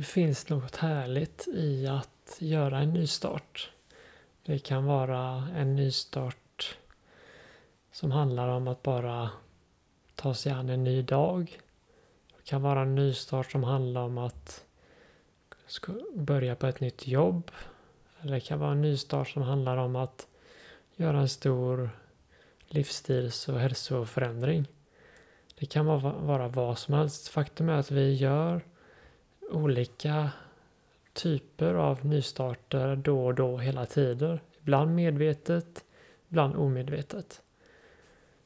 Det finns något härligt i att göra en nystart. Det kan vara en nystart som handlar om att bara ta sig an en ny dag. Det kan vara en nystart som handlar om att börja på ett nytt jobb. Eller det kan vara en nystart som handlar om att göra en stor livsstils och hälsoförändring. Det kan vara, vara vad som helst. Faktum är att vi gör olika typer av nystarter då och då hela tiden. Ibland medvetet, ibland omedvetet.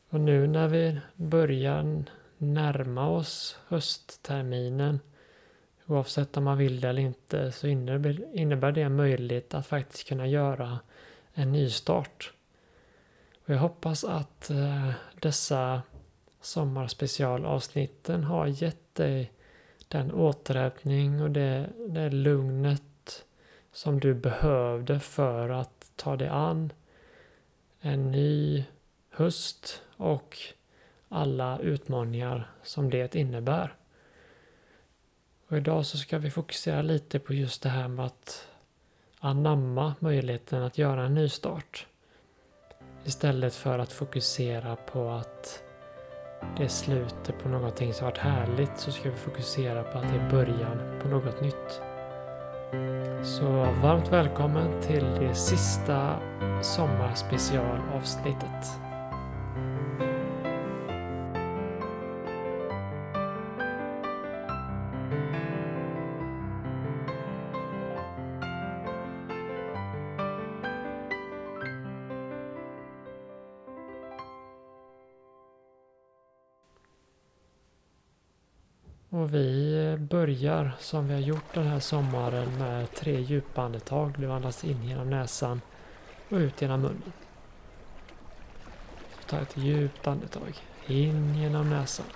Och nu när vi börjar närma oss höstterminen oavsett om man vill det eller inte så innebär det en möjlighet att faktiskt kunna göra en nystart. Och jag hoppas att eh, dessa sommarspecialavsnitten har gett dig den återhämtning och det, det lugnet som du behövde för att ta dig an en ny höst och alla utmaningar som det innebär. Och idag så ska vi fokusera lite på just det här med att anamma möjligheten att göra en nystart. Istället för att fokusera på att det är slutet på någonting som varit härligt så ska vi fokusera på att det är början på något nytt. Så varmt välkommen till det sista sommarspecialavsnittet. Börjar som vi har gjort den här sommaren med tre djupa andetag. Du andas in genom näsan och ut genom munnen. Så ta ett djupt andetag. In genom näsan.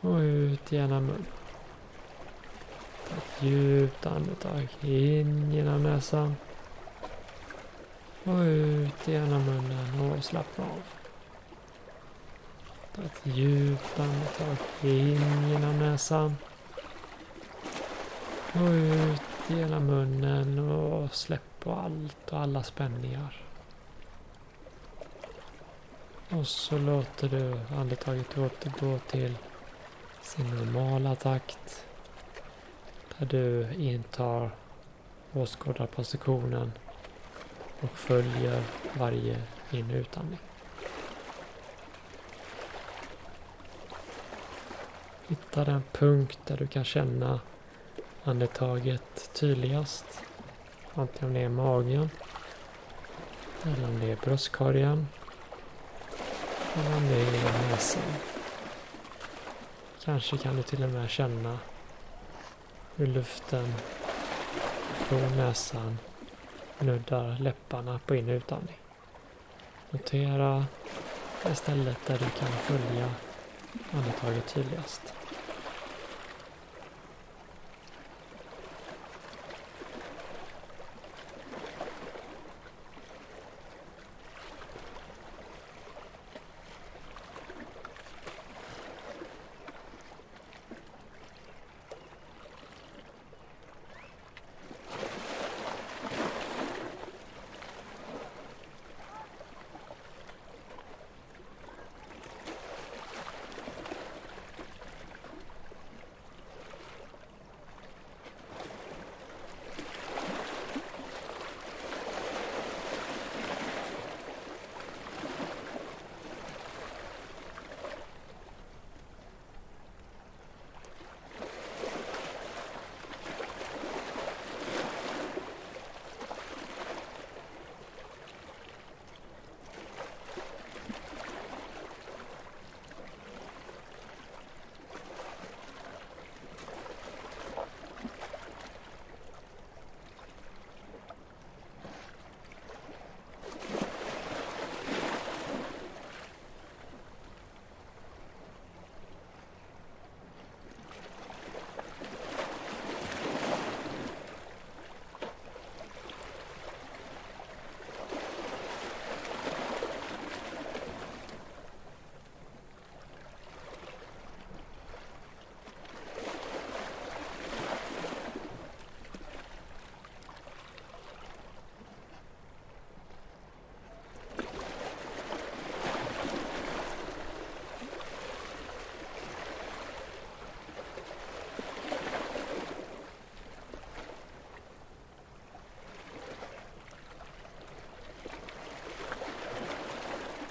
Och ut genom munnen. Ta ett djupt andetag. In genom näsan. Och ut genom munnen och slappna av. Ett djupt andetag in genom näsan. Och ut genom munnen och släpp på allt och alla spänningar. Och så låter du andetaget återgå till sin normala takt. Där du intar åskådarpositionen och följer varje in och utandning. Hitta den punkt där du kan känna andetaget tydligast. Antingen om det är magen eller om det är bröstkorgen eller om det är näsan. Kanske kan du till och med känna hur luften från näsan nuddar läpparna på in och utandning. Notera istället där du kan följa andetaget tydligast.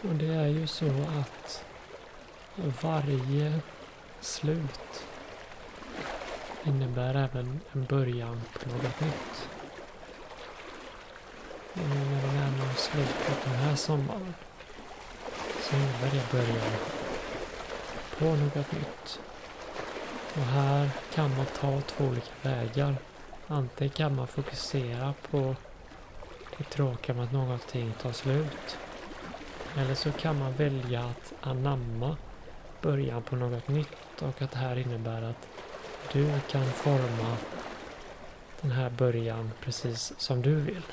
Och det är ju så att varje slut innebär även en början på något nytt. Och nu när vi närmar oss slutet den här sommaren så innebär det början på något nytt. Och här kan man ta två olika vägar. Antingen kan man fokusera på det tråkiga med att någonting tar slut. Eller så kan man välja att anamma början på något nytt och att det här innebär att du kan forma den här början precis som du vill.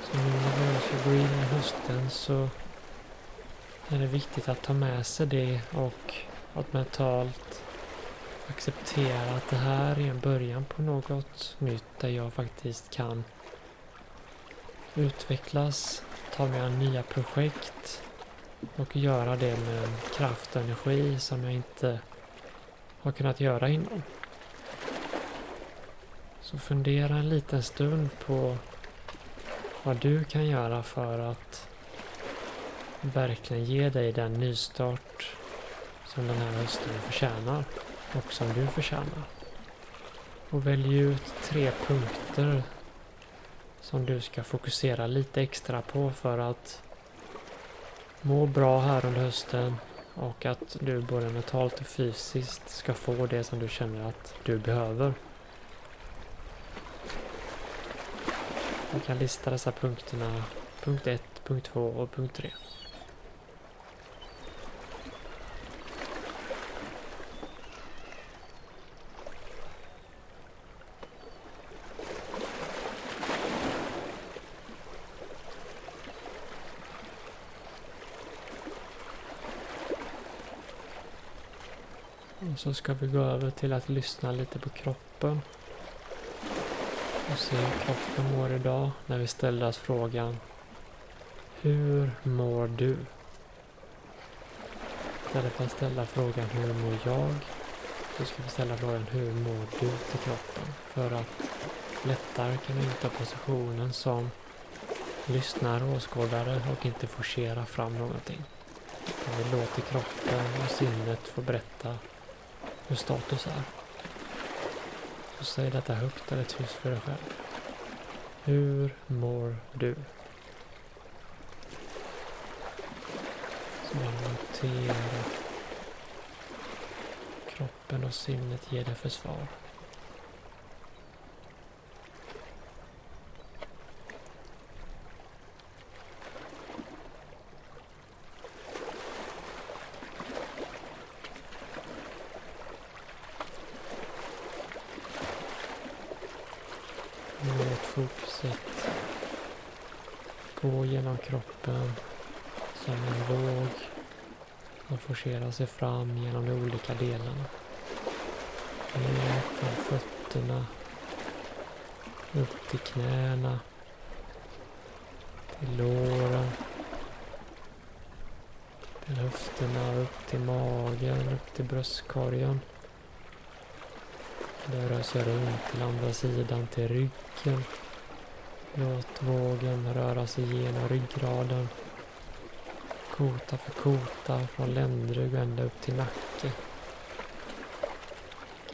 Så nu när vi ska gå in i hösten så är det viktigt att ta med sig det och att mentalt acceptera att det här är en början på något nytt där jag faktiskt kan utvecklas, ta med nya projekt och göra det med en kraft och energi som jag inte har kunnat göra innan. Så fundera en liten stund på vad du kan göra för att verkligen ge dig den nystart som den här hösten förtjänar och som du förtjänar. Och välj ut tre punkter som du ska fokusera lite extra på för att må bra här under hösten och att du både mentalt och fysiskt ska få det som du känner att du behöver. Du kan lista dessa punkterna, punkt 1, punkt 2 och punkt 3. Och så ska vi gå över till att lyssna lite på kroppen. Och se hur kroppen mår idag när vi ställer oss frågan Hur mår du? Istället för att ställa frågan Hur mår jag? Så ska vi ställa frågan Hur mår du till kroppen? För att lättare kunna inta positionen som lyssnare och åskådare och inte forcera fram någonting. Vi låter kroppen och sinnet få berätta hur status är. Så säg detta högt eller tyst för dig själv. Hur mår du? Så man kroppen och sinnet ger dig för Fortsätt. Fokuset gå genom kroppen som en våg och forcera sig fram genom de olika delarna. Ner från fötterna, upp till knäna, till låren, till höfterna, upp till magen, upp till bröstkorgen. Det rör sig runt till andra sidan till ryggen. Låt vågen röra sig genom ryggraden. Kota för kota från ländrygg ända upp till nacke.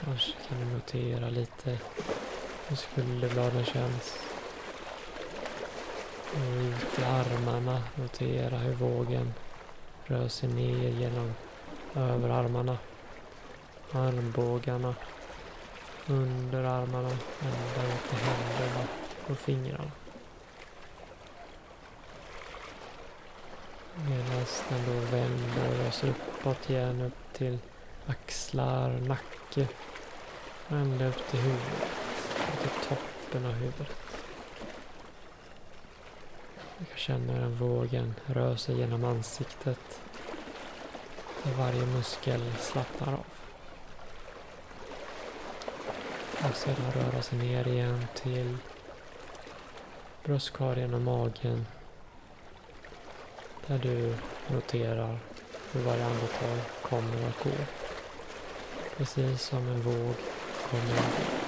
Kanske kan du notera lite hur skulderbladen känns. Och ut i armarna. Notera hur vågen rör sig ner genom överarmarna. Armbågarna under armarna, ända ut till händerna och fingrarna. Medan den då vänder oss uppåt igen upp till axlar, nacke och ända upp till huvudet. Till toppen av huvudet. Jag kan känna hur den vågen rör sig genom ansiktet. Där varje muskel slappnar av. Och sedan röra sig ner igen till bröstkorgen och magen. Där du noterar hur varje andetag kommer att gå. Precis som en våg kommer att gå.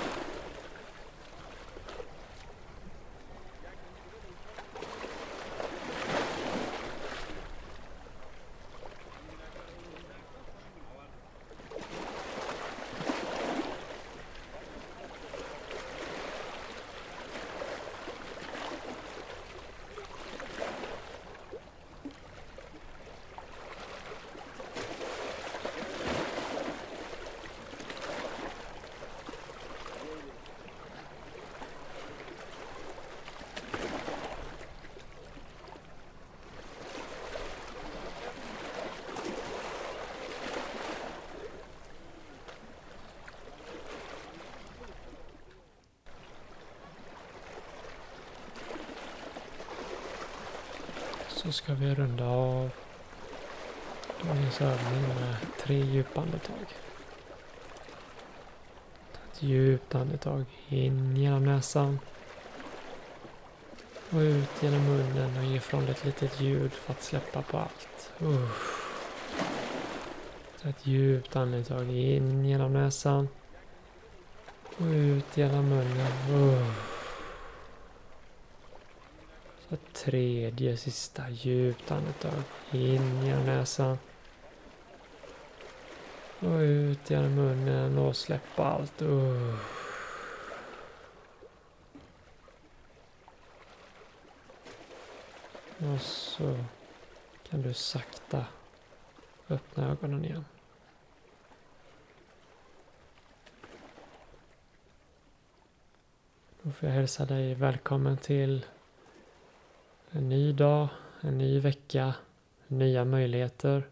Så ska vi runda av dagens övning med tre djupa andetag. Ta ett djupt andetag in genom näsan och ut genom munnen och ge ifrån ett litet ljud för att släppa på allt. Uh. Ta ett djupt andetag in genom näsan och ut genom munnen. Uh. Ett tredje, sista djupt andetag in genom näsan. Och ut genom munnen och släppa allt. Uh. Och så kan du sakta öppna ögonen igen. Då får jag hälsa dig välkommen till en ny dag, en ny vecka, nya möjligheter.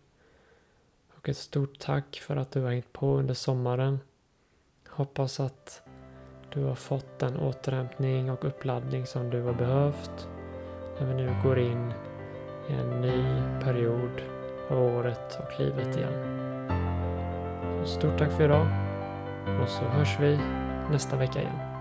Och ett stort tack för att du har hängt på under sommaren. Hoppas att du har fått den återhämtning och uppladdning som du har behövt när vi nu går in i en ny period av året och livet igen. Så stort tack för idag och så hörs vi nästa vecka igen.